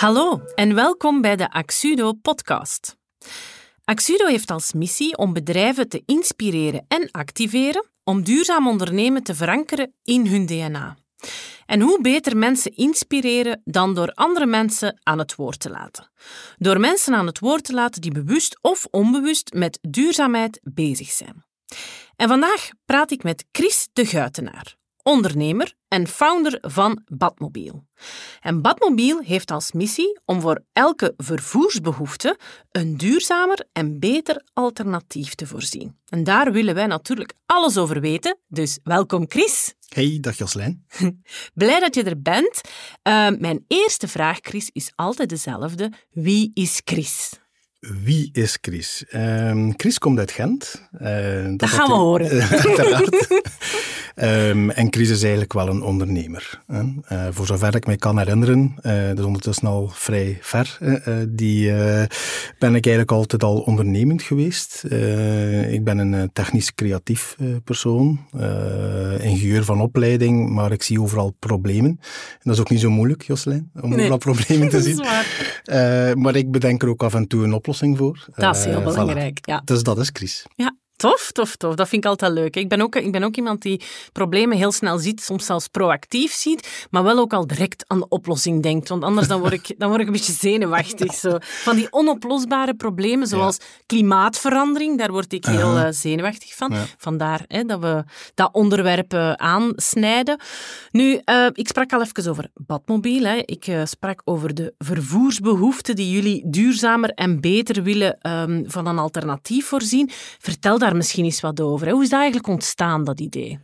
Hallo en welkom bij de Axudo podcast. Axudo heeft als missie om bedrijven te inspireren en activeren om duurzaam ondernemen te verankeren in hun DNA. En hoe beter mensen inspireren dan door andere mensen aan het woord te laten. Door mensen aan het woord te laten die bewust of onbewust met duurzaamheid bezig zijn. En vandaag praat ik met Chris de Guitenaar, ondernemer en founder van Badmobiel. En Badmobiel heeft als missie om voor elke vervoersbehoefte een duurzamer en beter alternatief te voorzien. En daar willen wij natuurlijk alles over weten, dus welkom Chris. Hey, dag Joslijn. Blij dat je er bent. Uh, mijn eerste vraag, Chris, is altijd dezelfde. Wie is Chris? Wie is Chris? Uh, Chris komt uit Gent. Uh, dat, dat gaan we horen. um, en Chris is eigenlijk wel een ondernemer. Hè. Uh, voor zover ik me kan herinneren, uh, dat is ondertussen al vrij ver, die, ben ik eigenlijk altijd al ondernemend geweest. ik ben een technisch creatief persoon, ingenieur van opleiding, maar ik zie overal problemen. En dat is ook niet zo moeilijk, Joslijn, om nee. overal problemen te zien. maar ik bedenk er ook af en toe een oplossing voor. Dat is heel uh, belangrijk, voilà. ja. Dus dat is Chris. Ja, Tof, tof, tof. Dat vind ik altijd leuk. Ik ben, ook, ik ben ook iemand die problemen heel snel ziet, soms zelfs proactief ziet, maar wel ook al direct aan de oplossing denkt. Want anders dan word ik, dan word ik een beetje zenuwachtig. Zo. Van die onoplosbare problemen, zoals klimaatverandering, daar word ik heel uh, zenuwachtig van. Ja. Vandaar hè, dat we dat onderwerp uh, aansnijden. Nu, uh, ik sprak al even over Badmobiel. Hè. Ik sprak over de vervoersbehoeften die jullie duurzamer en beter willen um, van een alternatief voorzien. Vertel daar misschien eens wat over. Hè? Hoe is dat eigenlijk ontstaan, dat idee?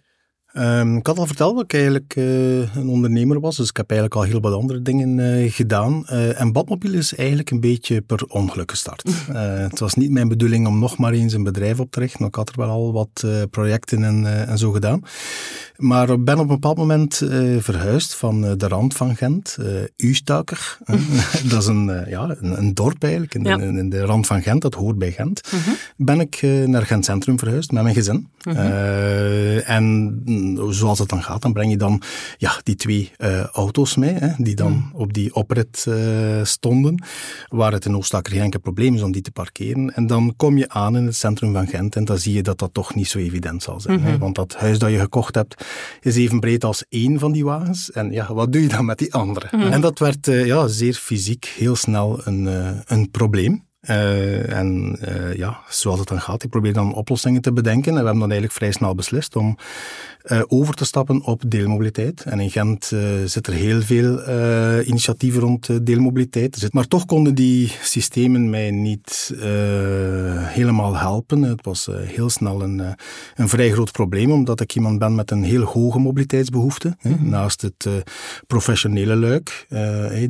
Um, ik had al verteld dat ik eigenlijk uh, een ondernemer was, dus ik heb eigenlijk al heel wat andere dingen uh, gedaan. Uh, en Badmobiel is eigenlijk een beetje per ongeluk gestart. het was niet mijn bedoeling om nog maar eens een bedrijf op te richten, ik had er wel al wat projecten en, en zo gedaan. Maar ik ben op een bepaald moment verhuisd van de rand van Gent, Ustaker. dat is een, ja, een, een, dorp eigenlijk, in, ja. in, in, de rand van Gent, dat hoort bij Gent. -huh. Ben ik naar Gent Centrum verhuisd met mijn gezin. -huh. en zoals het dan gaat, dan breng je dan ja, die twee uh, auto's mee, hè, die dan mm. op die oprit uh, stonden, waar het in Oostakker geen enkel probleem is om die te parkeren. En dan kom je aan in het centrum van Gent en dan zie je dat dat toch niet zo evident zal zijn. Mm -hmm. hè, want dat huis dat je gekocht hebt, is even breed als één van die wagens. En ja, wat doe je dan met die andere? Mm. En dat werd uh, ja, zeer fysiek heel snel een, een probleem. Uh, en uh, ja, zoals het dan gaat, ik probeer dan oplossingen te bedenken. En we hebben dan eigenlijk vrij snel beslist om uh, over te stappen op deelmobiliteit. En in Gent zit er heel veel initiatieven rond deelmobiliteit. Maar toch konden die systemen mij niet helemaal helpen. Het was heel snel een, een vrij groot probleem, omdat ik iemand ben met een heel hoge mobiliteitsbehoefte. Mm -hmm. Naast het professionele luik,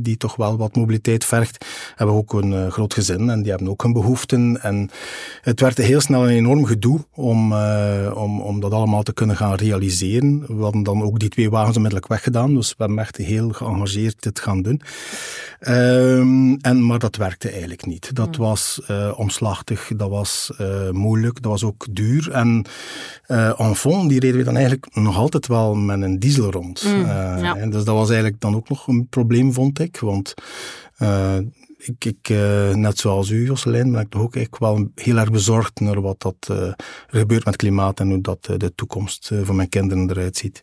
die toch wel wat mobiliteit vergt, hebben we ook een groot gezin. En die hebben ook hun behoeften. En het werd heel snel een enorm gedoe om, uh, om, om dat allemaal te kunnen gaan realiseren. We hadden dan ook die twee wagens onmiddellijk weggedaan, dus we hebben echt heel geëngageerd dit gaan doen. Um, en, maar dat werkte eigenlijk niet. Dat mm. was uh, omslachtig, dat was uh, moeilijk, dat was ook duur. En uh, en fond, die reden we dan eigenlijk nog altijd wel met een diesel rond. Mm, ja. dus dat was eigenlijk dan ook nog een probleem, vond ik. Want ik, ik uh, net zoals u, Joselijn, ben ik toch ook echt wel heel erg bezorgd naar wat dat, uh, er gebeurt met klimaat en hoe dat uh, de toekomst van mijn kinderen eruit ziet.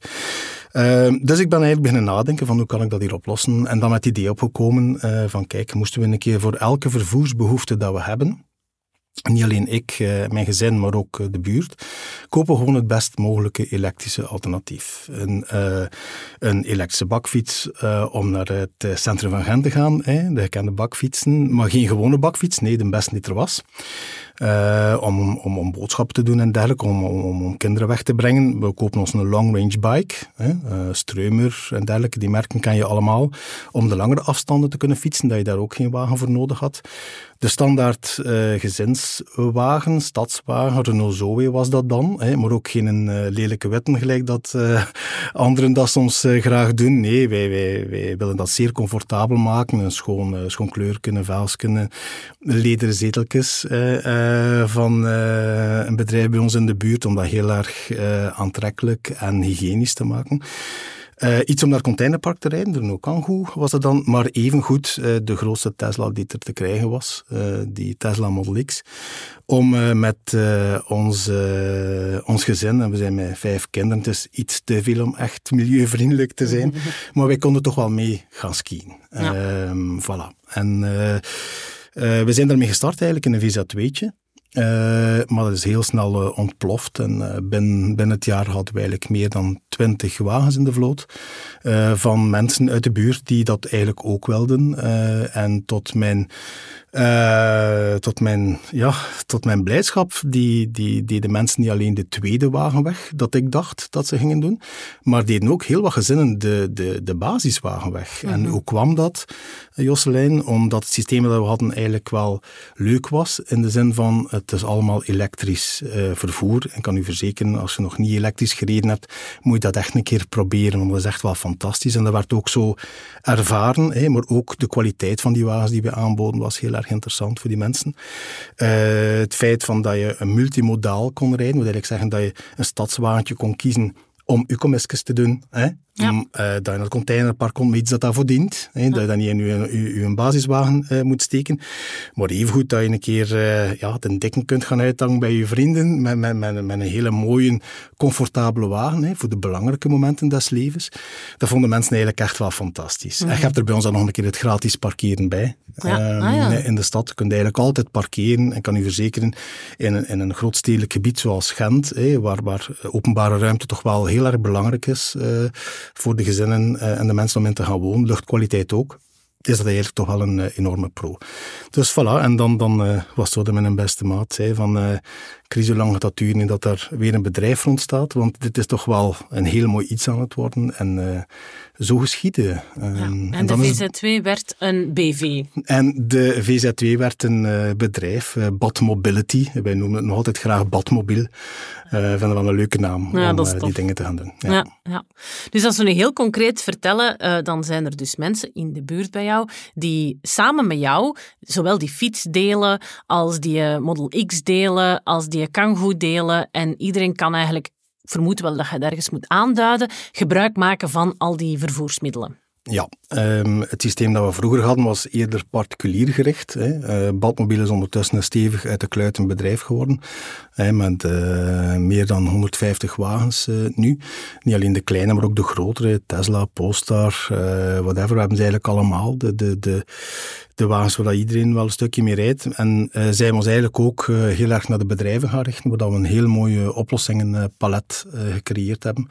dus ik ben eigenlijk beginnen nadenken van hoe kan ik dat hier oplossen. En dan met het idee opgekomen van kijk, moesten we een keer voor elke vervoersbehoefte dat we hebben, en niet alleen ik, mijn gezin, maar ook de buurt, kopen gewoon het best mogelijke elektrische alternatief. Een, uh, een elektrische bakfiets om naar het centrum van Gent te gaan, hè, de gekende bakfietsen, maar geen gewone bakfiets, nee, de beste die er was. Uh, om, om, om boodschappen te doen en dergelijke, om, om, om kinderen weg te brengen. We kopen ons een long range bike, hè, uh, Streumer en dergelijke. Die merken kan je allemaal om de langere afstanden te kunnen fietsen, dat je daar ook geen wagen voor nodig had. De standaard uh, gezinswagen, stadswagen, Renault Zoe was dat dan, hè, maar ook geen lelijke wetten gelijk dat anderen dat soms graag doen. Nee, wij, wij, wij willen dat zeer comfortabel maken, een schoon, schoon kleur kunnen, vuils kunnen, lederen zeteltjes van een bedrijf bij ons in de buurt, om dat heel erg aantrekkelijk en hygiënisch te maken. Iets om naar containerpark te rijden, de Nokangu was het dan, maar evengoed de grootste Tesla die er te krijgen was, die Tesla Model X, om met ons, ons gezin, en we zijn met vijf kinderen, het is iets te veel om echt milieuvriendelijk te zijn, maar wij konden toch wel mee gaan skiën. Ja. Ehm, voilà. En we zijn daarmee gestart eigenlijk in een Visa 2'tje. Uh, maar dat is heel snel uh, ontploft. En uh, binnen, binnen het jaar hadden we eigenlijk meer dan twintig wagens in de vloot. van mensen uit de buurt die dat eigenlijk ook wilden. en tot mijn uh, tot, mijn, ja, tot mijn blijdschap, die, die, die de mensen niet alleen de tweede wagen weg, dat ik dacht dat ze gingen doen, maar deden ook heel wat gezinnen de, de, de basiswagen weg. En mhm. hoe kwam dat, Josselijn? Omdat het systeem dat we hadden eigenlijk wel leuk was, in de zin van het is allemaal elektrisch uh, vervoer. En kan u verzekeren, als je nog niet elektrisch gereden hebt, moet je dat echt een keer proberen, want dat is echt wel fantastisch. En dat werd ook zo ervaren, hè, maar ook de kwaliteit van die wagens die we aanboden was heel erg interessant voor die mensen. Uh, het feit van dat je een multimodaal kon rijden, wil eigenlijk zeggen dat je een stadswagentje kon kiezen om uw te doen. Hè? Ja. Uh, dat je naar het containerpark komt met iets dat daarvoor dient. Hè? Dat je dan niet in je, je, basiswagen uh, moet steken. Maar evengoed dat je een keer uh, ja, de dekken kunt gaan uithangen bij je vrienden met, met, met, met een hele mooie, comfortabele wagen hè? voor de belangrijke momenten des levens. Dat vonden mensen eigenlijk echt wel fantastisch. En je hebt er bij ons dan nog een keer het gratis parkeren bij. Ja. Ah, ja. In de stad kun je eigenlijk altijd parkeren en kan u verzekeren in een, in een grootstedelijk gebied zoals Gent, hè, waar, waar openbare ruimte toch wel heel erg belangrijk is voor de gezinnen eh, en de mensen om in te gaan wonen. Luchtkwaliteit ook is dat eigenlijk toch wel een uh, enorme pro. Dus voilà, en dan, dan uh, was zo de mijn beste maat zei van, uh, Chris, hoe lang gaat dat duren dat er weer een bedrijf rond staat? Want dit is toch wel een heel mooi iets aan het worden. En zo geschieden. Ja, ehm, en, de VZ2 werd een BV. En de VZ2 werd een bedrijf, Bad Mobility. Wij noemen het nog altijd graag Badmobiel. Uh, vinden wel een leuke naam ja, om die dingen te gaan doen. Ja. ja. Dus als we nu heel concreet vertellen, dan zijn er dus mensen in de buurt bij jou die samen met jou zowel die fiets delen, als die Model X delen, als die Kangoo delen. En iedereen kan eigenlijk, vermoed wel dat je ergens moet aanduiden, gebruik maken van al die vervoersmiddelen. Ja, um, het systeem dat we vroeger hadden was eerder particulier gericht. Hè. Uh, Badmobiel is ondertussen een stevig uit de kluit een bedrijf geworden. Hè, met uh, meer dan 150 wagens uh, nu. Niet alleen de kleine, maar ook de grotere. Tesla, Polestar, whatever. We hebben ze eigenlijk allemaal. De, de, de, de wagens waar iedereen wel een stukje mee rijdt. En uh, zij ons eigenlijk ook uh, heel erg naar de bedrijven gaan richten, waar we een heel mooie oplossingenpalet uh, gecreëerd hebben.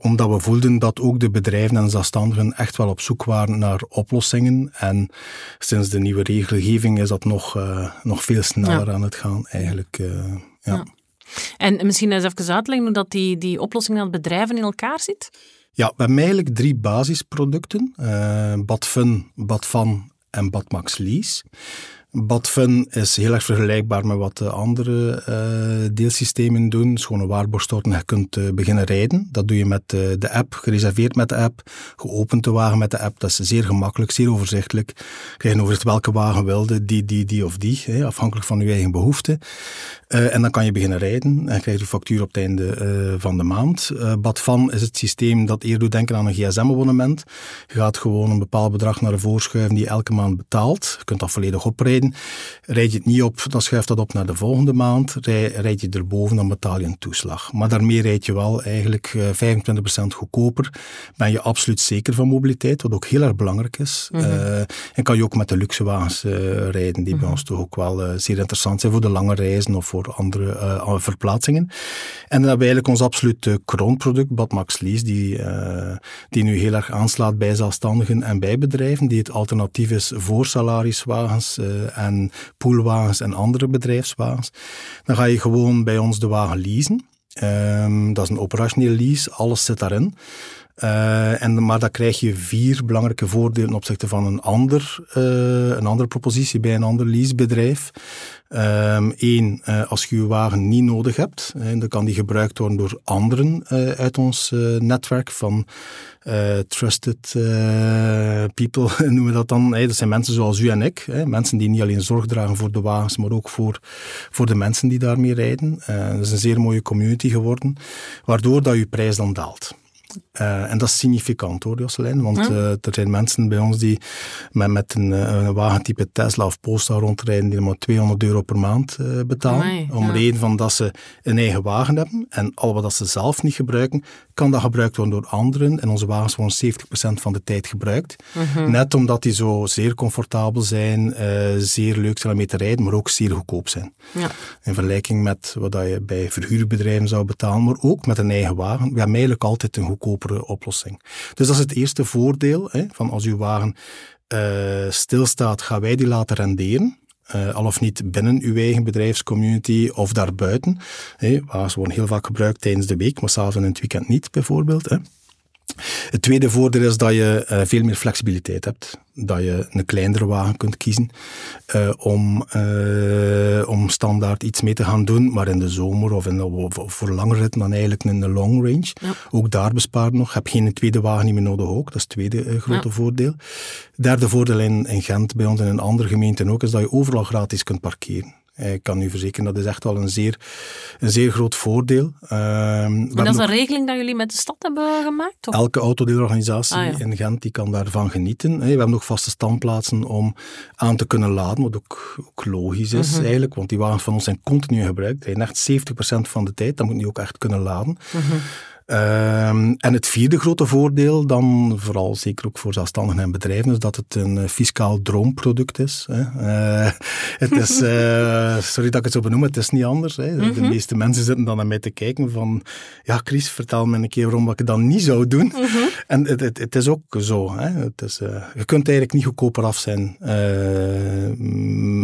omdat we voelden dat ook de bedrijven en zelfstandigen echt wel op zoek waren naar oplossingen. En sinds de nieuwe regelgeving is dat nog, nog veel sneller aan het gaan eigenlijk. ja. ja. En misschien eens even uitleggen hoe dat die, die oplossing aan bedrijven in elkaar zit? Ja, we hebben eigenlijk drie basisproducten. Uh, Badfun, Badvan en Badmax Lease. Badfun is heel erg vergelijkbaar met wat de andere uh, deelsystemen doen. Is gewoon een en je kunt uh, beginnen rijden. Dat doe je met uh, de app, gereserveerd met de app, geopend de wagen met de app. Dat is zeer gemakkelijk, zeer overzichtelijk. Krijg je overzicht welke wagen wilde, die, die, die of die, hè, afhankelijk van je eigen behoefte. en dan kan je beginnen rijden en krijg je factuur op het einde van de maand. Badvan is het systeem dat eerder doet denken aan een gsm-abonnement. Je gaat gewoon een bepaald bedrag naar de voorschuiven die je elke maand betaalt. Je kunt dat volledig oprijden. Rijd je het niet op, dan schuift dat op naar de volgende maand. Rijd je erboven, dan betaal je een toeslag. Maar daarmee rijd je wel eigenlijk 25% eh, goedkoper. Ben je absoluut zeker van mobiliteit, wat ook heel erg belangrijk is. Mhm. Eh, en kan je ook met de luxe wagens uh, rijden, die bij mhm. ons toch ook wel zeer interessant zijn voor de lange reizen of voor andere verplaatsingen. En dan hebben we eigenlijk ons absoluut kroonproduct, Badmax Lease, die, die nu heel erg aanslaat bij zelfstandigen en bij bedrijven, die het alternatief is voor salariswagens en poolwagens en andere bedrijfswagens. Dan ga je gewoon bij ons de wagen leasen. Um, dat is een operationeel lease, alles zit daarin. Uh, en, maar dan krijg je vier belangrijke voordelen opzichte van een, ander, uh, een andere propositie bij een ander leasebedrijf. Eén, um, uh, als je je wagen niet nodig hebt, dan kan die gebruikt worden door anderen uit ons netwerk van trusted people, noemen we dat dan. dat zijn mensen zoals u en ik, mensen die niet alleen zorg dragen voor de wagens, maar ook voor, voor de mensen die daarmee rijden. dat is een zeer mooie community geworden, waardoor dat je prijs dan daalt. Uh, en dat is significant hoor, Jocelyn. Want uh, er zijn mensen bij ons die met, met een, een wagentype Tesla of Polestar rondrijden die maar 200 euro per maand uh, betalen. Amai, om ja. reden van dat ze een eigen wagen hebben. En al wat ze zelf niet gebruiken, kan dat gebruikt worden door anderen. En onze wagens worden 70% van de tijd gebruikt. -hmm. Net omdat die zo zeer comfortabel zijn, zeer leuk zijn om mee te rijden, maar ook zeer goedkoop zijn. Ja. In vergelijking met wat je bij verhuurbedrijven zou betalen, maar ook met een eigen wagen. We hebben eigenlijk altijd een goedkopere. Dus dat is het eerste voordeel, hè, van als uw wagen uh, stilstaat, gaan wij die laten renderen. Uh, al of niet binnen uw eigen bedrijfscommunity of daarbuiten. Hè. Wagens worden heel vaak gebruikt tijdens de week, maar s'avonds en het weekend niet, bijvoorbeeld. Hè. Het tweede voordeel is dat je uh, veel meer flexibiliteit hebt. Dat je een kleinere wagen kunt kiezen uh, om, uh, om standaard iets mee te gaan doen, maar in de zomer of, in de, of voor langere ritten dan eigenlijk in de long range. Ja. Ook daar bespaart nog. Heb geen tweede wagen niet meer nodig ook. Dat is het tweede grote ja. voordeel. Derde voordeel in, in Gent, bij ons en in andere gemeenten ook, is dat je overal gratis kunt parkeren. Ik kan u verzekeren, dat is echt wel een zeer, een zeer groot voordeel. Uh, en dat is een regeling dat jullie met de stad hebben gemaakt? Toch? Elke autodeelorganisatie ah, ja. in Gent die kan daarvan genieten. We hebben nog vaste standplaatsen om aan te kunnen laden, wat ook, ook logisch is -hmm. eigenlijk, want die wagens van ons zijn continu gebruikt. Echt 70% van de tijd, dan moet je ook echt kunnen laden. -hmm. Um, en het vierde grote voordeel, dan vooral zeker ook voor zelfstandigen en bedrijven, is dat het een fiscaal droomproduct is. Hè. Uh, het is, uh, sorry dat ik het zo benoem, het is niet anders. Hè. Mm -hmm. De mhm. meeste mensen zitten dan naar mij te kijken van, ja Chris, vertel me een keer waarom ik het dan niet zou doen. Mm -hmm. En het, het, het, is ook zo. Hè. Het is, uh, je kunt eigenlijk niet goedkoper af zijn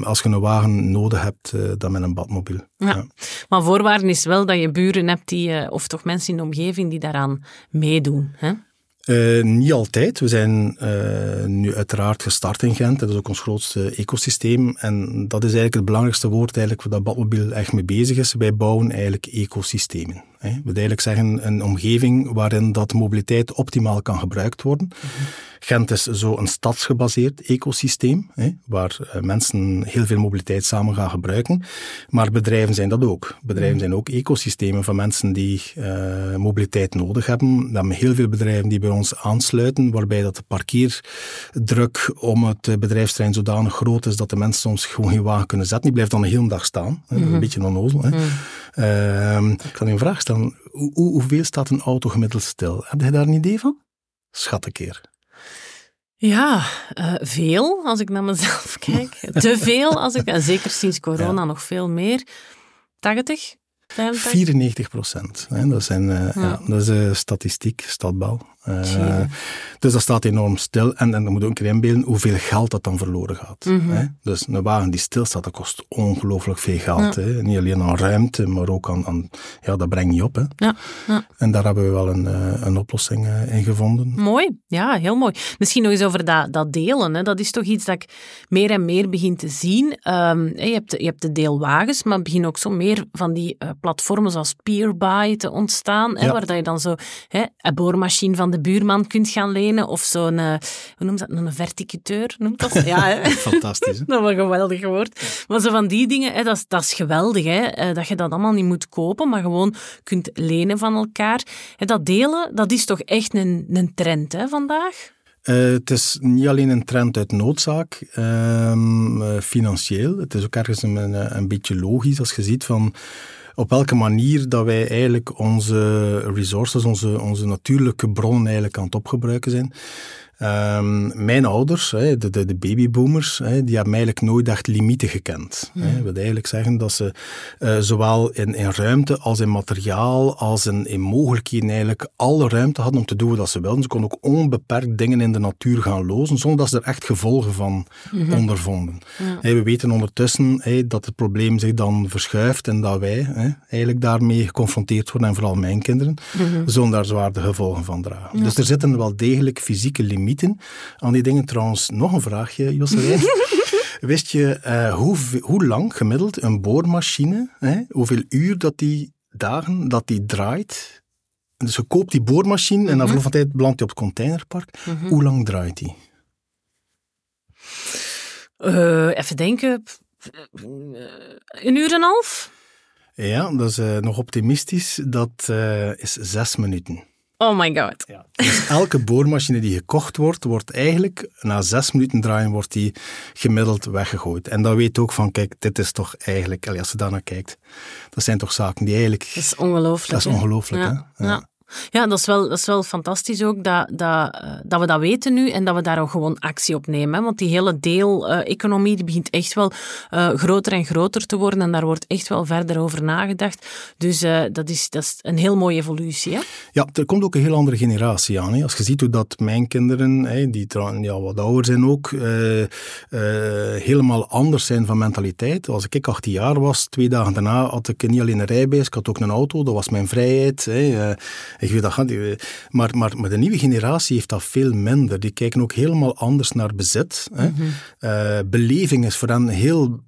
als je een wagen nodig hebt dan met een badmobiel. Ja. ja. Maar voorwaarde is wel dat je buren hebt die, of toch mensen in de omgeving die daaraan meedoen. Hè? Uh, niet altijd. We zijn uh, nu uiteraard gestart in Gent. Dat is ook ons grootste ecosysteem. En dat is eigenlijk het belangrijkste woord eigenlijk waar dat Badmobiel echt mee bezig is. Wij bouwen eigenlijk ecosystemen. Hè. We eigenlijk zeggen een omgeving waarin dat mobiliteit optimaal kan gebruikt worden. Mm -hmm. Gent is zo een stadsgebaseerd ecosysteem, hè, waar uh, mensen heel veel mobiliteit samen gaan gebruiken. Maar bedrijven zijn dat ook. Bedrijven mm. zijn ook ecosystemen van mensen die uh, mobiliteit nodig hebben. We hebben heel veel bedrijven die bij ons aansluiten, waarbij dat de parkeerdruk om het bedrijfsterrein zodanig groot is dat de mensen soms gewoon geen wagen kunnen zetten. Die blijft dan de hele dag staan. Mm -hmm. Een mhm. beetje onnozel. Hè. Uh, ik kan u een vraag stellen. Hoe, hoeveel staat een auto gemiddeld stil? Heb je daar een idee van? Schat een keer. Ja, uh, veel als ik naar mezelf kijk. Te veel als ik, en zeker sinds corona ja. nog veel meer. 80? 85? 94 procent. Dat, zijn, uh, ja. ja. dat is uh, statistiek, stadbouw. Uh, dus dat staat enorm stil. En, en dan moet je ook inbeelden hoeveel geld dat dan verloren gaat. Mm -hmm. hè? Dus een wagen die stilstaat, dat kost ongelooflijk veel geld. Ja. Hè? Niet alleen aan ruimte, maar ook aan... aan ja, dat brengt niet op. Hè? Ja. ja. En daar hebben we wel een, een oplossing in gevonden. Mooi. Ja, heel mooi. Misschien nog eens over dat, dat delen. Hè? Dat is toch iets dat ik meer en meer begin te zien. Um, je, hebt, je hebt de deelwagens, maar begin ook zo meer van die platformen zoals Peerbuy te ontstaan. Hè? Waar dat je dan zo hè, een boormachine van de buurman kunt gaan lenen of zo'n, uh, hoe noemt dat, een verticuteur noemt dat? Ja, hè? Fantastisch. Hè? dat een geweldig woord. Maar zo van die dingen, hè, dat, is, dat is geweldig, hè? Uh, dat je dat allemaal niet moet kopen, maar gewoon kunt lenen van elkaar. En dat delen, dat is toch echt een, een trend hè, vandaag? Uh, het is niet alleen een trend uit noodzaak, uh, financieel. Het is ook ergens een, een beetje logisch als je ziet van op welke manier dat wij eigenlijk onze resources, onze, onze natuurlijke bronnen eigenlijk aan het opgebruiken zijn. Um, mijn ouders, de, de, de babyboomers, die hebben eigenlijk nooit echt limieten gekend. Mm. Dat wil eigenlijk zeggen dat ze uh, zowel in, in ruimte als in materiaal, als in, in mogelijkheden eigenlijk alle ruimte hadden om te doen wat ze wilden. Ze konden ook onbeperkt dingen in de natuur gaan lozen, zonder dat ze er echt gevolgen van mm -hmm. ondervonden. Ja. we weten ondertussen dat het probleem zich dan verschuift en dat wij eigenlijk daarmee geconfronteerd worden, en vooral mijn kinderen, mm -hmm. zonder daar zwaar de gevolgen van dragen. Ja. Dus er zitten wel degelijk fysieke limieten aan die dingen. Trouwens, nog een vraagje, Jocelyn. Wist je uh, hoe, hoe lang gemiddeld een boormachine, hè, hoeveel uur dat die dagen dat die draait? Dus je koopt die boormachine en dan van tijd belandt die op het containerpark. -hmm. Hoe lang draait die? Uh, even denken. Een uur en een half? Ja, dat is uh, nog optimistisch. Dat is zes minuten. Oh my god. Ja. Dus elke boormachine die gekocht wordt, wordt eigenlijk na zes minuten draaien, wordt die gemiddeld weggegooid. En dan weet je ook van, kijk, dit is toch eigenlijk, als je daarnaar kijkt, dat zijn toch zaken die eigenlijk... Dat is ongelooflijk. Dat is ongelooflijk, ja. hè? Ja. Ja, dat is wel, dat is wel fantastisch ook dat, dat, uh, dat we dat weten nu en dat we daar ook gewoon actie op nemen. Want die hele deeleconomie die begint echt wel uh, groter en groter te worden en daar wordt echt wel verder over nagedacht. Dus uh, dat, is, dat is een heel mooie evolutie. Hè? Ja, er komt ook een heel andere generatie aan. Hè? Als je ziet hoe dat mijn kinderen, hè, die ja, wat ouder zijn ook, helemaal anders zijn van mentaliteit. Als ik 18 jaar was, twee dagen daarna had ik niet alleen een rijbewijs, ik had ook een auto, dat was mijn vrijheid. Hè? Ik weet dat gaat, maar, maar, maar de nieuwe generatie heeft dat veel minder. Die kijken ook helemaal anders naar bezit. Hè. Mm -hmm. uh, beleving is voor hen heel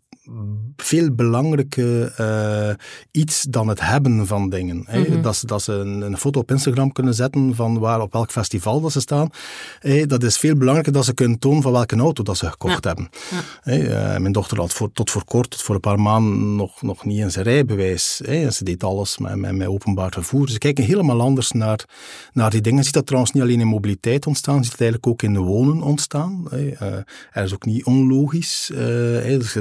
veel belangrijker uh, iets dan het hebben van dingen. Mm -hmm. dat, ze, dat ze een, een, foto op Instagram kunnen zetten van waar, op welk festival dat ze staan. Hey, dat is veel belangrijker dat ze kunnen tonen van welke auto dat ze gekocht ja. hebben. Ja. Hey, uh, mijn dochter had voor, tot voor kort, tot voor een paar maanden, nog, nog niet eens een rijbewijs. En ze deed alles met, met, met openbaar vervoer. Ze kijken helemaal anders naar, naar die dingen. Je ziet dat trouwens niet alleen in mobiliteit ontstaan, je ziet het eigenlijk ook in de wonen ontstaan. Uh, er is ook niet onlogisch. dus,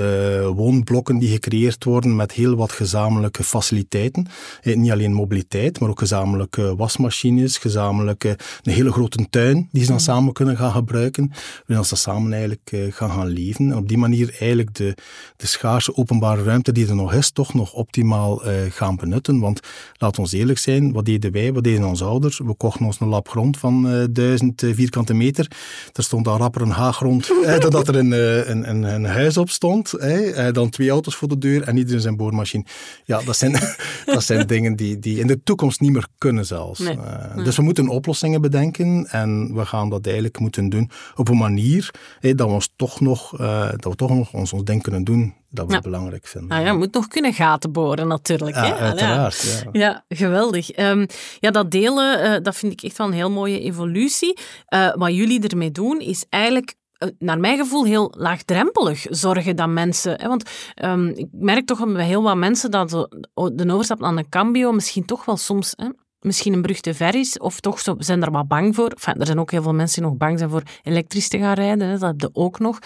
uh, woonblokken die gecreëerd worden met heel wat gezamenlijke faciliteiten. Eh, niet alleen mobiliteit, maar ook gezamenlijke wasmachines, gezamenlijke, een hele grote tuin die ze dan samen kunnen gaan gebruiken, waarin ze samen eigenlijk uh, gaan gaan leven. En op die manier eigenlijk de, de schaarse openbare ruimte die er nog is, toch nog optimaal uh, gaan benutten. Want laat ons eerlijk zijn, wat deden wij, wat deden onze ouders? We kochten ons een lap grond van duizend vierkante meter. Er stond daar rapper een haaggrond, dat er een, een, een, een huis op stond. Hè, dan twee auto's voor de deur en iedereen zijn boormachine. Ja, dat zijn, dat zijn dingen die, die in de toekomst niet meer kunnen zelfs. Nee. Uh, nee. Dus we moeten oplossingen bedenken en we gaan dat eigenlijk moeten doen op een manier hè, dat we ons toch nog, uh, dat we toch nog ons, ons ding kunnen doen dat we ja. belangrijk vinden. Ah, ja, moet nog kunnen gaten boren natuurlijk. Ja, hè? uiteraard. Ja. Ja. ja geweldig. Um, ja, dat delen, uh, dat vind ik echt wel een heel mooie evolutie. Uh, wat jullie ermee doen, is eigenlijk naar mijn gevoel heel laagdrempelig zorgen dat mensen. Hè, want um, ik merk toch bij heel wat mensen dat de, de overstap naar een cambio misschien toch wel soms. Hè, misschien een brug te ver is, of toch zo, zijn er wat bang voor. Enfin, er zijn ook heel veel mensen die nog bang zijn voor elektrisch te gaan rijden, hè, dat heb je ook nog.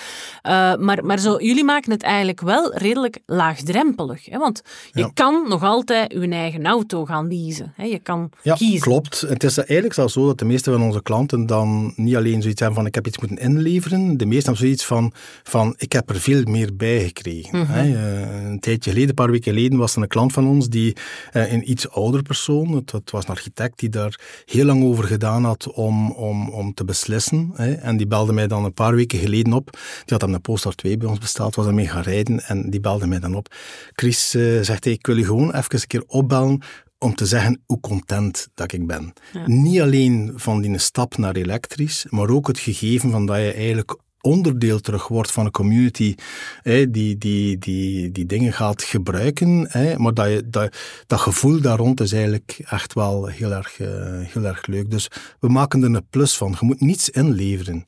Uh, maar maar zo, jullie maken het eigenlijk wel redelijk laagdrempelig. Hè, want je Ja. kan nog altijd je eigen auto gaan leasen. Hè, je kan Ja, kiezen. klopt. Het is eigenlijk zelfs zo dat de meeste van onze klanten dan niet alleen zoiets hebben van ik heb iets moeten inleveren. De meesten hebben zoiets van, van ik heb er veel meer bij gekregen. Mhm. hè. Eh, een tijdje geleden, een paar weken geleden, was er een klant van ons die eh, een iets ouder persoon, het, het was een architect die daar heel lang over gedaan had om, om, om te beslissen. Hè. En die belde mij dan een paar weken geleden op. Die had hem een Polestar 2 bij ons besteld, was ermee gaan rijden en die belde mij dan op. Chris eh, zegt, hey, ik wil je gewoon even een keer opbellen om te zeggen hoe content dat ik ben. Ja. Niet alleen van die stap naar elektrisch, maar ook het gegeven van dat je eigenlijk onderdeel terug wordt van een community hè, die, die, die, die dingen gaat gebruiken. Hè, maar dat, dat, dat gevoel daar rond is eigenlijk echt wel heel erg, eh, heel erg leuk. Dus we maken er een plus van. Je moet niets inleveren.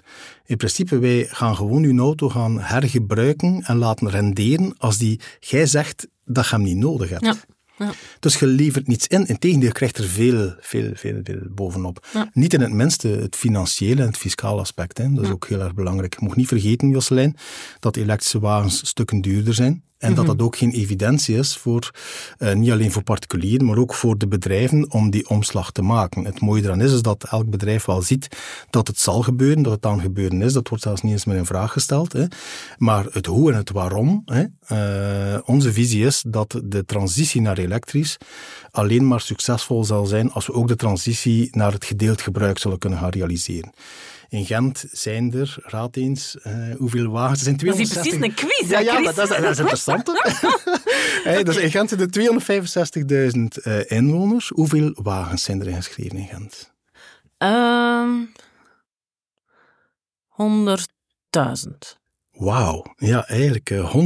In principe, wij gaan gewoon uw auto gaan hergebruiken en laten renderen als die, jij zegt dat je hem niet nodig hebt. Ja. Dus je levert niets in. Integendeel, je krijgt er veel, veel, veel, veel bovenop. Ja. Niet in het minste het financiële en het fiscale aspect. Hè. Dat is ook heel erg belangrijk. Je mag niet vergeten, Jocelyn, dat elektrische wagens stukken duurder zijn. En dat dat ook geen evidentie is voor, uh, niet alleen voor particulieren, maar ook voor de bedrijven om die omslag te maken. Het mooie eraan is, is dat elk bedrijf wel ziet dat het zal gebeuren, dat het aan gebeuren is. Dat wordt zelfs niet eens meer in vraag gesteld. Hè. Maar het hoe en het waarom, hè, uh, onze visie is dat de transitie naar elektrisch alleen maar succesvol zal zijn als we ook de transitie naar het gedeeld gebruik zullen kunnen gaan realiseren. In Gent zijn er, raad eens, uh, hoeveel wagens? Er zijn Dat is 260... precies een quiz, Ja, hè, ja, Chris? maar dat is, dat is interessant. hey, dus in Gent zijn er 265.000 uh, inwoners. Hoeveel wagens zijn er ingeschreven in Gent? Ehm 100.000. Wauw, ja, eigenlijk uh, 119.000.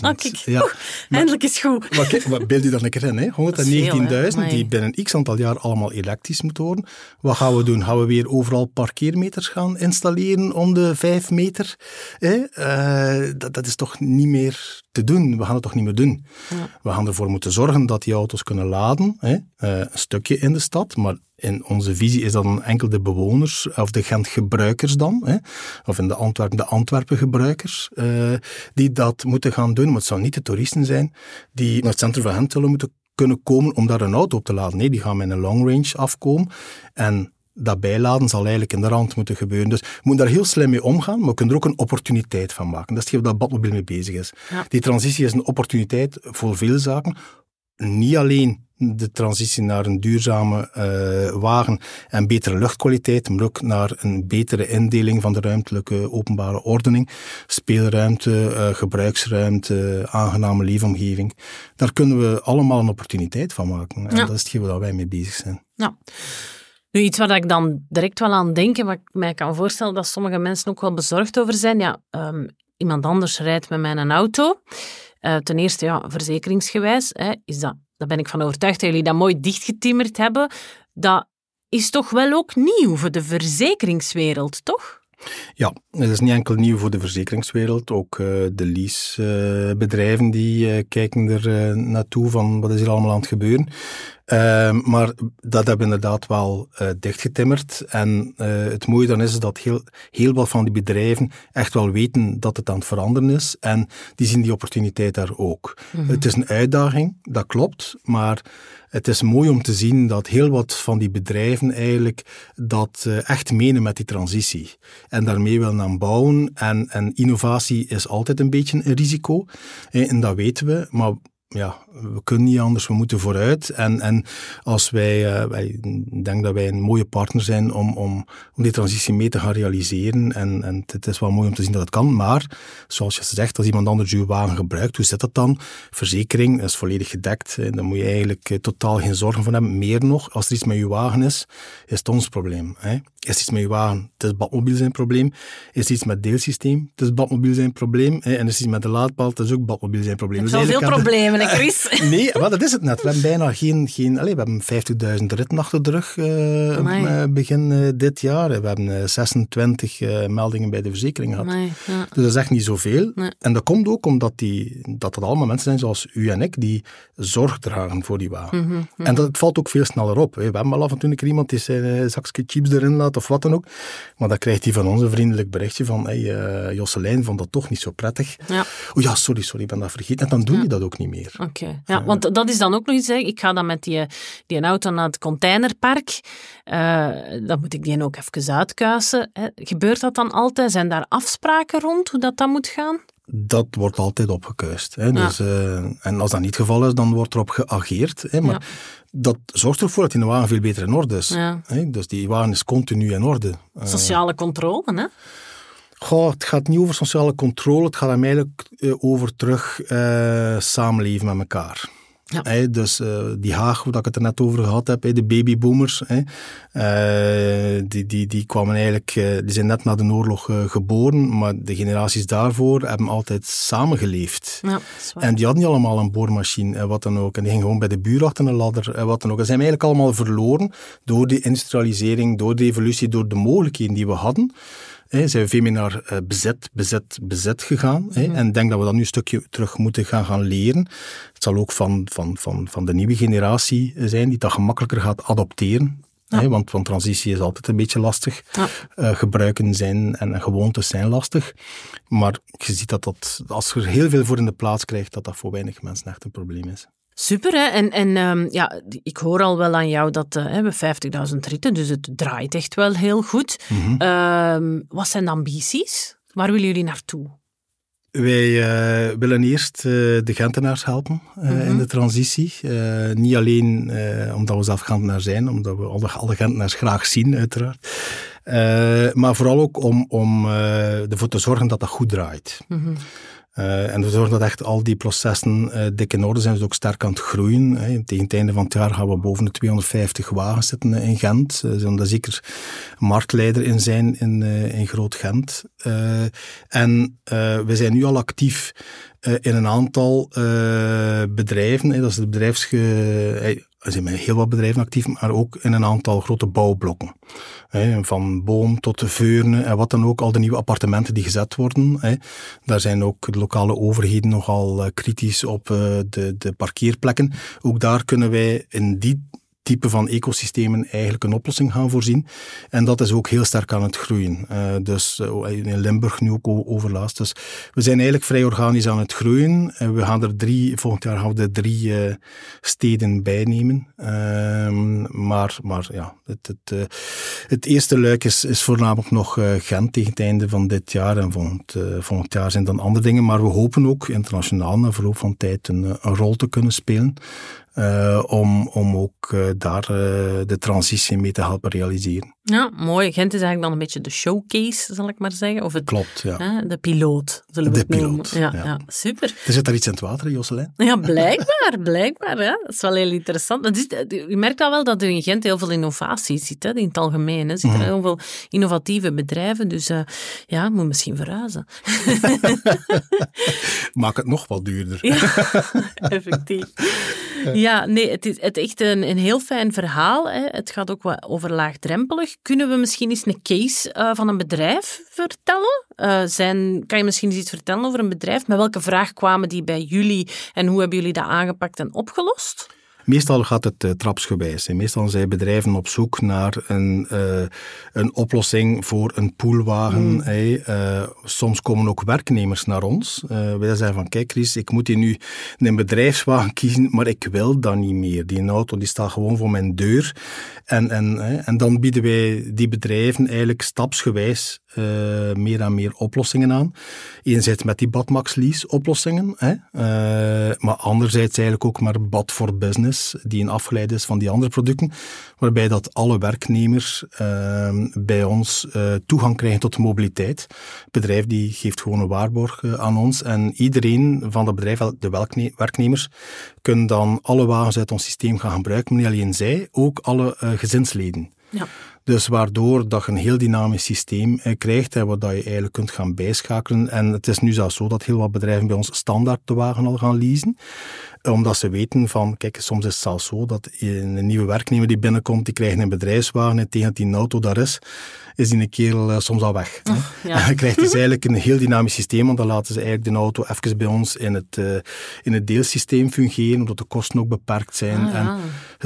Ah, kijk. Ja, Oeh, Eindelijk is goed. Maar kijk, wat beeld je dan een keer in, hè? 119.000 Amai. die binnen x aantal jaar allemaal elektrisch moeten worden. Wat gaan we doen? Gaan we weer overal parkeermeters gaan installeren om de 5 meter? Hè? Uh, dat, dat is toch niet meer te doen? We gaan het toch niet meer doen? Ja. We gaan ervoor moeten zorgen dat die auto's kunnen laden. Hè? Uh, een stukje in de stad, maar in onze visie is dat enkel de bewoners of de Gent-gebruikers dan, hè, of in de Antwerpen de Antwerpen-gebruikers, uh, die dat moeten gaan doen. Maar het zou niet de toeristen zijn die naar het centrum van Gent zullen moeten kunnen komen om daar een auto op te laden. Nee, die gaan met een long range afkomen. En dat bijladen zal eigenlijk in de rand moeten gebeuren. Dus we moeten daar heel slim mee omgaan, maar we kunnen er ook een opportuniteit van maken. Dat is waar dat Badmobiel mee bezig is. Die transitie is een opportuniteit voor veel zaken. Niet alleen de transitie naar een duurzame uh, wagen en betere luchtkwaliteit, maar ook naar een betere indeling van de ruimtelijke openbare ordening. Speelruimte, uh, gebruiksruimte, aangename leefomgeving. Daar kunnen we allemaal een opportuniteit van maken. En dat is hetgeen waar wij mee bezig zijn. Ja. Nu, iets waar ik dan direct wel aan denk en wat ik mij kan voorstellen dat sommige mensen ook wel bezorgd over zijn. Ja, um, iemand anders rijdt met mijn auto. Uh, ten eerste, ja, verzekeringsgewijs, hè, is dat, daar ben ik van overtuigd dat jullie dat mooi dichtgetimmerd hebben. Dat is toch wel ook nieuw voor de verzekeringswereld, toch? Ja, het is niet enkel nieuw voor de verzekeringswereld. Ook uh, de leasebedrijven uh, die uh, kijken er naartoe van wat is hier allemaal aan het gebeuren. Ehm, maar dat hebben we inderdaad wel dichtgetimmerd. En het mooie dan is dat heel, heel wat van die bedrijven echt wel weten dat het aan het veranderen is. En die zien die opportuniteit daar ook. Mm -hmm. Het is een uitdaging, dat klopt. Maar het is mooi om te zien dat heel wat van die bedrijven eigenlijk dat uh, echt menen met die transitie. En daarmee willen aan bouwen. En, en innovatie is altijd een beetje een risico. En dat weten we. Maar ja, we kunnen niet anders, we moeten vooruit. En, en als wij, uh, wij denk dat wij een mooie partner zijn om, om, om die transitie mee te gaan realiseren. En, en het is wel mooi om te zien dat het kan. Maar, zoals je zegt, als iemand anders uw wagen gebruikt, hoe zit dat dan? Verzekering is volledig gedekt. Dan moet je eigenlijk eh, totaal geen zorgen van hebben. Meer nog, als er iets met uw wagen is, is het ons probleem. Hè? Is iets met uw wagen, het is Badmobiel zijn probleem. Is iets met deelsysteem, het is Badmobiel zijn probleem. Hè? En is iets met de laadpaal, het is ook Badmobiel zijn probleem. Er zijn dus veel problemen, Chris. nee, maar dat is het net. We hebben bijna geen... geen allez, we hebben 50.000 ritten achter de rug uh, begin uh, dit jaar. We hebben 26 uh, meldingen bij de verzekering gehad. ja. Dus dat is echt niet zoveel. Nee. En dat komt ook omdat die, dat het allemaal mensen zijn zoals u en ik die zorg dragen voor die wagen. Mm -hmm, En dat, het valt ook veel sneller op. We hebben al af en toe een keer iemand die zijn zakje chips erin laat of wat dan ook. Maar dan krijgt hij van ons een vriendelijk berichtje van hey, Josselijn vond dat toch niet zo prettig. Ja. Oh ja, sorry, sorry, ik ben dat vergeten. En dan doe je dat ook niet meer. Oké. Ja, want dat is dan ook nog iets. Hè. Ik ga dan met die, die auto naar het containerpark. Uh, dan moet ik die ook even uitkuisen. Hè. Gebeurt dat dan altijd? Zijn daar afspraken rond hoe dat dan moet gaan? Dat wordt altijd opgekuist. Hè. Dus, uh, en als dat niet het geval is, dan wordt erop geageerd. Hè. Maar ja. dat zorgt ervoor dat die wagen veel beter in orde is. Ja. Hè. Dus die wagen is continu in orde. Sociale controle, hè? Goh, het gaat niet over sociale controle, het gaat hem eigenlijk uh, over terug uh, samenleven met elkaar. Ja. Hey, dus uh, die Haag, waar ik het er net over gehad heb, hey, de babyboomers, hey, die, die, die kwamen eigenlijk, die zijn net na de oorlog geboren, maar de generaties daarvoor hebben altijd samengeleefd. Ja, en die hadden niet allemaal een boormachine en wat dan ook. En die gingen gewoon bij de buur achter een ladder en wat dan ook. En zijn eigenlijk allemaal verloren door die industrialisering, door de evolutie, door de mogelijkheden die we hadden. Hè, zijn we veel meer naar uh, bezet, bezet, bezet gegaan. Hè, En ik denk dat we dat nu een stukje terug moeten gaan, gaan leren. Het zal ook van, van, van, van de nieuwe generatie zijn die dat gemakkelijker gaat adopteren. Ja. Hè, want, want transitie is altijd een beetje lastig. Ja. Uh, gebruiken zijn en gewoontes zijn lastig. Maar je ziet dat, dat als je er heel veel voor in de plaats krijgt, dat dat voor weinig mensen echt een probleem is. Super, hè? En, en um, ja, ik hoor al wel aan jou dat uh, we 50.000 ritten, dus het draait echt wel heel goed. Mm -hmm. uh, wat zijn de ambities? Waar willen jullie naartoe? Wij uh, willen eerst uh, de Gentenaars helpen uh, mm -hmm. in de transitie. niet alleen omdat we zelf Gentenaar zijn, omdat we alle, alle Gentenaars graag zien, uiteraard. maar vooral ook om, om ervoor te zorgen dat dat goed draait. Mm -hmm. Uh, en we zorgen dat echt al die processen uh, dik in orde zijn. Dus ook sterk aan het groeien. Hè. Tegen het einde van het jaar gaan we boven de 250 wagens zitten in Gent. Uh, zullen daar zeker marktleider in zijn in, in Groot-Gent. en we zijn nu al actief in een aantal bedrijven. Hè. Dat is het bedrijfsge er zijn heel wat bedrijven actief, maar ook in een aantal grote bouwblokken. van boom tot veurne en wat dan ook, al de nieuwe appartementen die gezet worden. Daar zijn ook de lokale overheden nogal eh, kritisch op eh, de, de parkeerplekken. Ook daar kunnen wij in die type van ecosystemen eigenlijk een oplossing gaan voorzien. En dat is ook heel sterk aan het groeien. Uh, dus in Limburg nu ook overlaatst. Dus we zijn eigenlijk vrij organisch aan het groeien. Uh, we gaan er drie, volgend jaar gaan we er drie steden bij nemen. Ehm, maar, maar ja, het, het, het eerste luik is, voornamelijk nog Gent tegen het einde van dit jaar. En volgend, volgend jaar zijn dan andere dingen. Maar we hopen ook internationaal na verloop van tijd een rol te kunnen spelen. Uh, om, om ook uh, daar uh, de transitie mee te helpen realiseren. Ja, mooi. Gent is eigenlijk dan een beetje de showcase, zal ik maar zeggen. Of het, Klopt, ja. Hè, de piloot, zullen we de het piloot, noemen. Ja, ja. super. Er zit daar iets in het water, Josselijn? Ja, blijkbaar, blijkbaar. Hè. Dat is wel heel interessant. Dat is, je merkt al wel dat er in Gent heel veel innovatie zit, hè, in het algemeen. Er zitten mm heel veel innovatieve bedrijven, dus ja, moet misschien verhuizen. Maak het nog wat duurder. Ja, effectief. Ja, nee, het is het echt een, een heel fijn verhaal. Hè. Het gaat ook wat over laagdrempelig. Kunnen we misschien eens een case uh, van een bedrijf vertellen? Uh, zijn, kan je misschien eens iets vertellen over een bedrijf? Met welke vraag kwamen die bij jullie en hoe hebben jullie dat aangepakt en opgelost? Meestal gaat het uh, trapsgewijs. Meestal zijn bedrijven op zoek naar een, uh, een oplossing voor een poolwagen. Mm. Hey. Uh, soms komen ook werknemers naar ons. wij zeggen van, kijk Chris, ik moet hier nu een bedrijfswagen kiezen, maar ik wil dat niet meer. Die auto die staat gewoon voor mijn deur. En, en, en dan bieden wij die bedrijven eigenlijk stapsgewijs meer en meer oplossingen aan. Enerzijds met die Badmax lease oplossingen, hè. maar anderzijds eigenlijk ook maar Bad for Business die een afgeleid is van die andere producten, waarbij dat alle werknemers uh, bij ons uh, toegang krijgen tot mobiliteit. Het bedrijf die geeft gewoon een waarborg uh, aan ons en iedereen van het bedrijf, de werknemers, kunnen dan alle wagens uit ons systeem gaan gebruiken, niet alleen zij, ook alle uh, gezinsleden. Ja. Dus waardoor dat je een heel dynamisch systeem eh, krijgt, hè, waar dat je eigenlijk kunt gaan bijschakelen. En het is nu zelfs zo dat heel wat bedrijven bij ons standaard de wagen al gaan leasen omdat ze weten van, kijk, soms is het zelfs zo dat een nieuwe werknemer die binnenkomt, die krijgt een bedrijfswagen en tegen dat die auto daar is, is die een kerel uh, soms al weg. Oh, ja. En dan krijgt dus eigenlijk een heel dynamisch systeem, want dan laten ze eigenlijk de auto even bij ons in het, uh, in het deelsysteem fungeren, omdat de kosten ook beperkt zijn. Ah, ja. en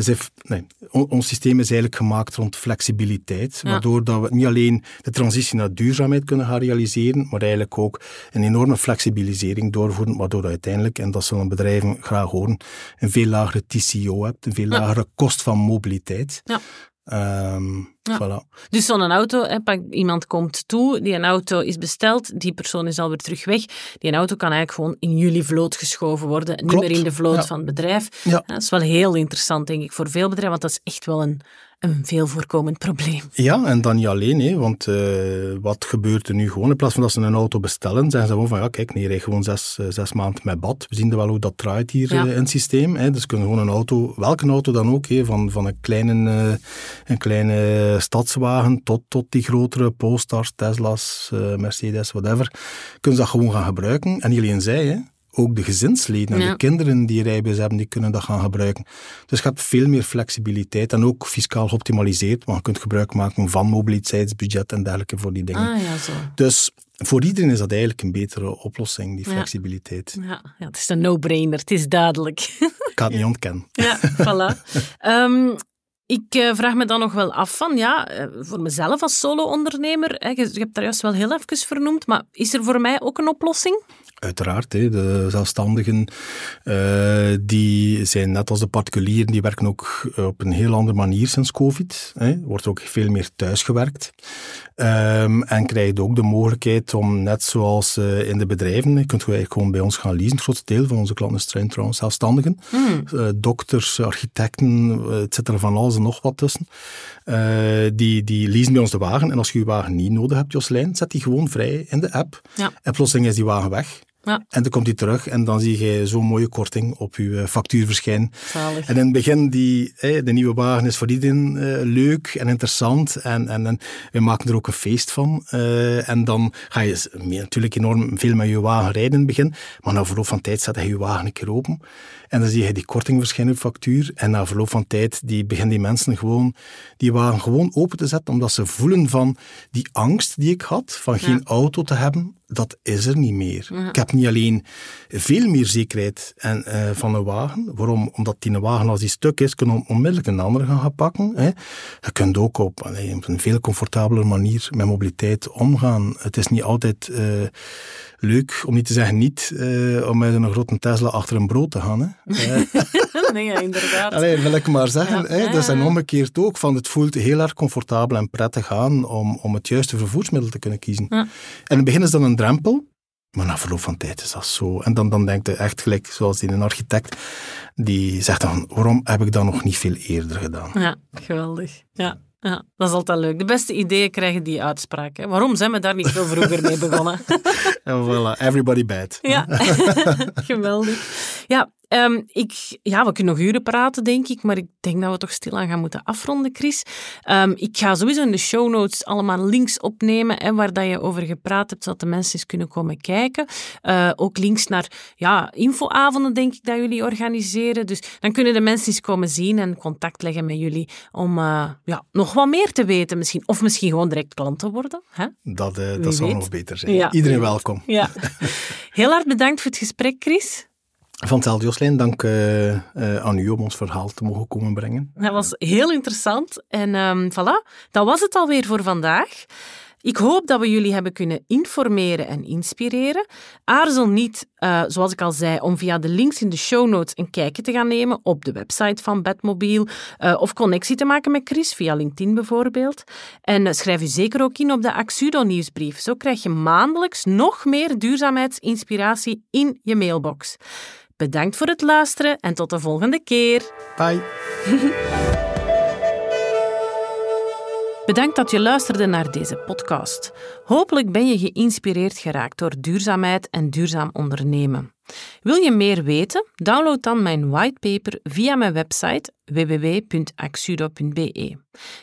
if, nee, on, ons systeem is eigenlijk gemaakt rond flexibiliteit, waardoor dat we niet alleen de transitie naar duurzaamheid kunnen gaan realiseren, maar eigenlijk ook een enorme flexibilisering doorvoeren, waardoor dat uiteindelijk, en dat zullen bedrijven graag horen, een veel lagere TCO hebt, een veel lagere kost van mobiliteit. Ja. Um, Ja. voilà. Dus zo'n auto, hè, pak, iemand komt toe, die een auto is besteld, die persoon is alweer terug weg. Die een auto kan eigenlijk gewoon in jullie vloot geschoven worden, niet meer in de vloot ja. van het bedrijf. Ja. Dat is wel heel interessant, denk ik, voor veel bedrijven, want dat is echt wel een, een veel voorkomend probleem. Ja, en dan niet alleen, hè, want uh, wat gebeurt er nu gewoon? In plaats van dat ze een auto bestellen, zeggen ze gewoon van, ja, kijk, nee, rij gewoon zes, uh, zes maanden met bad. We zien wel hoe dat draait hier Ja. uh, in het systeem. Hè. Dus kunnen gewoon een auto, welke auto dan ook, hè, van, van een, kleine, een kleine stadswagen tot, tot die grotere Polestars, Tesla's, Mercedes, whatever, kunnen ze dat gewoon gaan gebruiken. En alleen zij, hè. Ook de gezinsleden en Ja. de kinderen die rijbewijs hebben, die kunnen dat gaan gebruiken. Dus je hebt veel meer flexibiliteit en ook fiscaal geoptimaliseerd, want je kunt gebruik maken van mobiliteitsbudget en dergelijke voor die dingen. Ah ja, zo. Dus voor iedereen is dat eigenlijk een betere oplossing, die flexibiliteit. Ja, ja, het is een no-brainer, het is duidelijk. Ik ga het niet ontkennen. Ja, voilà. Ehm, ik eh, vraag me dan nog wel af van, ja, eh, voor mezelf als solo-ondernemer, je hebt daar juist wel heel even vernoemd, maar is er voor mij ook een oplossing? Uiteraard, de zelfstandigen eh, die zijn net als de particulieren, die werken ook op een heel andere manier sinds COVID. Wordt ook veel meer thuisgewerkt. Ehm, en krijgt ook de mogelijkheid om, net zoals eh, in de bedrijven, je kunt eigenlijk gewoon bij ons gaan leasen. Het grootste deel van onze klanten zijn trouwens zelfstandigen. Hmm. Eh, dokters, architecten, eh, het zit er van alles en nog wat tussen. Eh, die, die leasen bij ons de wagen. En als je je wagen niet nodig hebt, Joslijn, zet die gewoon vrij in de app. Ja. En plotseling is die wagen weg. Ja. En dan komt hij terug en dan zie je zo'n mooie korting op je eh, factuur verschijnen. Zalig. En in het begin, die, eh, de nieuwe wagen is voor iedereen eh, leuk en interessant. En, en, en we maken er ook een feest van. En dan ga je natuurlijk enorm veel met je wagen rijden in het begin. Maar na verloop van tijd zet je je wagen een keer open. En dan zie je die korting verschijnen op factuur. En na verloop van tijd die beginnen die mensen gewoon die wagen gewoon open te zetten. Omdat ze voelen van die angst die ik had, van geen auto te hebben. dat is er niet meer. Ik heb niet alleen veel meer zekerheid en, uh, van een wagen. Waarom? Omdat die een wagen, als die stuk is, kunnen onmiddellijk een andere gaan pakken. Hè. Je kunt ook op, allee, op een veel comfortabele manier met mobiliteit omgaan. Het is niet altijd uh, leuk, om niet te zeggen niet, uh, om met een grote Tesla achter een brood te gaan. Hè. nee, inderdaad. Allee, wil ik maar zeggen. Ja. Hè, dat is omgekeerd ook van het voelt heel erg comfortabel en prettig aan om, om het juiste vervoersmiddel te kunnen kiezen. Ja. En in het begin is dat een drempel, maar na verloop van tijd is dat zo. En dan, dan denkt je echt gelijk, zoals die een architect, die zegt dan, waarom heb ik dat nog niet veel eerder gedaan? Ja, geweldig. Ja. Ja, dat is altijd leuk. De beste ideeën krijgen die uitspraak. Hè. Waarom zijn we daar niet veel vroeger mee begonnen? en voilà, everybody bad. Ja, geweldig. Ja, Um, ik, ja, we kunnen nog uren praten, denk ik, maar ik denk dat we toch stilaan gaan moeten afronden, Chris. Um, ik ga sowieso in de show notes allemaal links opnemen hè, waar dat je over gepraat hebt, zodat de mensen eens kunnen komen kijken. Uh, ook links naar ja, infoavonden, denk ik, dat jullie organiseren. Dus dan kunnen de mensen eens komen zien en contact leggen met jullie om uh, ja, nog wat meer te weten misschien. Of misschien gewoon direct klant te worden. Hè? Dat, uh, dat zou nog beter zijn. Ja. Iedereen welkom. Ja. Heel hard bedankt voor het gesprek, Chris. Van Joslijn. Dank uh, uh, aan u om ons verhaal te mogen komen brengen. Dat was heel interessant. En um, voilà, dat was het alweer voor vandaag. Ik hoop dat we jullie hebben kunnen informeren en inspireren. Aarzel niet, uh, zoals ik al zei, om via de links in de show notes een kijkje te gaan nemen op de website van Bedmobiel of connectie te maken met Chris via LinkedIn bijvoorbeeld. En schrijf u zeker ook in op de Axudo nieuwsbrief. Zo krijg je maandelijks nog meer duurzaamheidsinspiratie in je mailbox. Bedankt voor het luisteren en tot de volgende keer. Bye. Bedankt dat je luisterde naar deze podcast. Hopelijk ben je geïnspireerd geraakt door duurzaamheid en duurzaam ondernemen. Wil je meer weten? Download dan mijn whitepaper via mijn website www.axudo.be.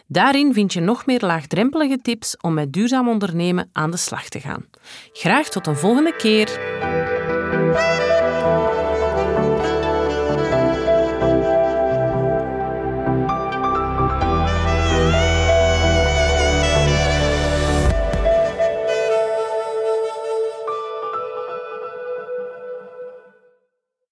Daarin vind je nog meer laagdrempelige tips om met duurzaam ondernemen aan de slag te gaan. Graag tot een volgende keer.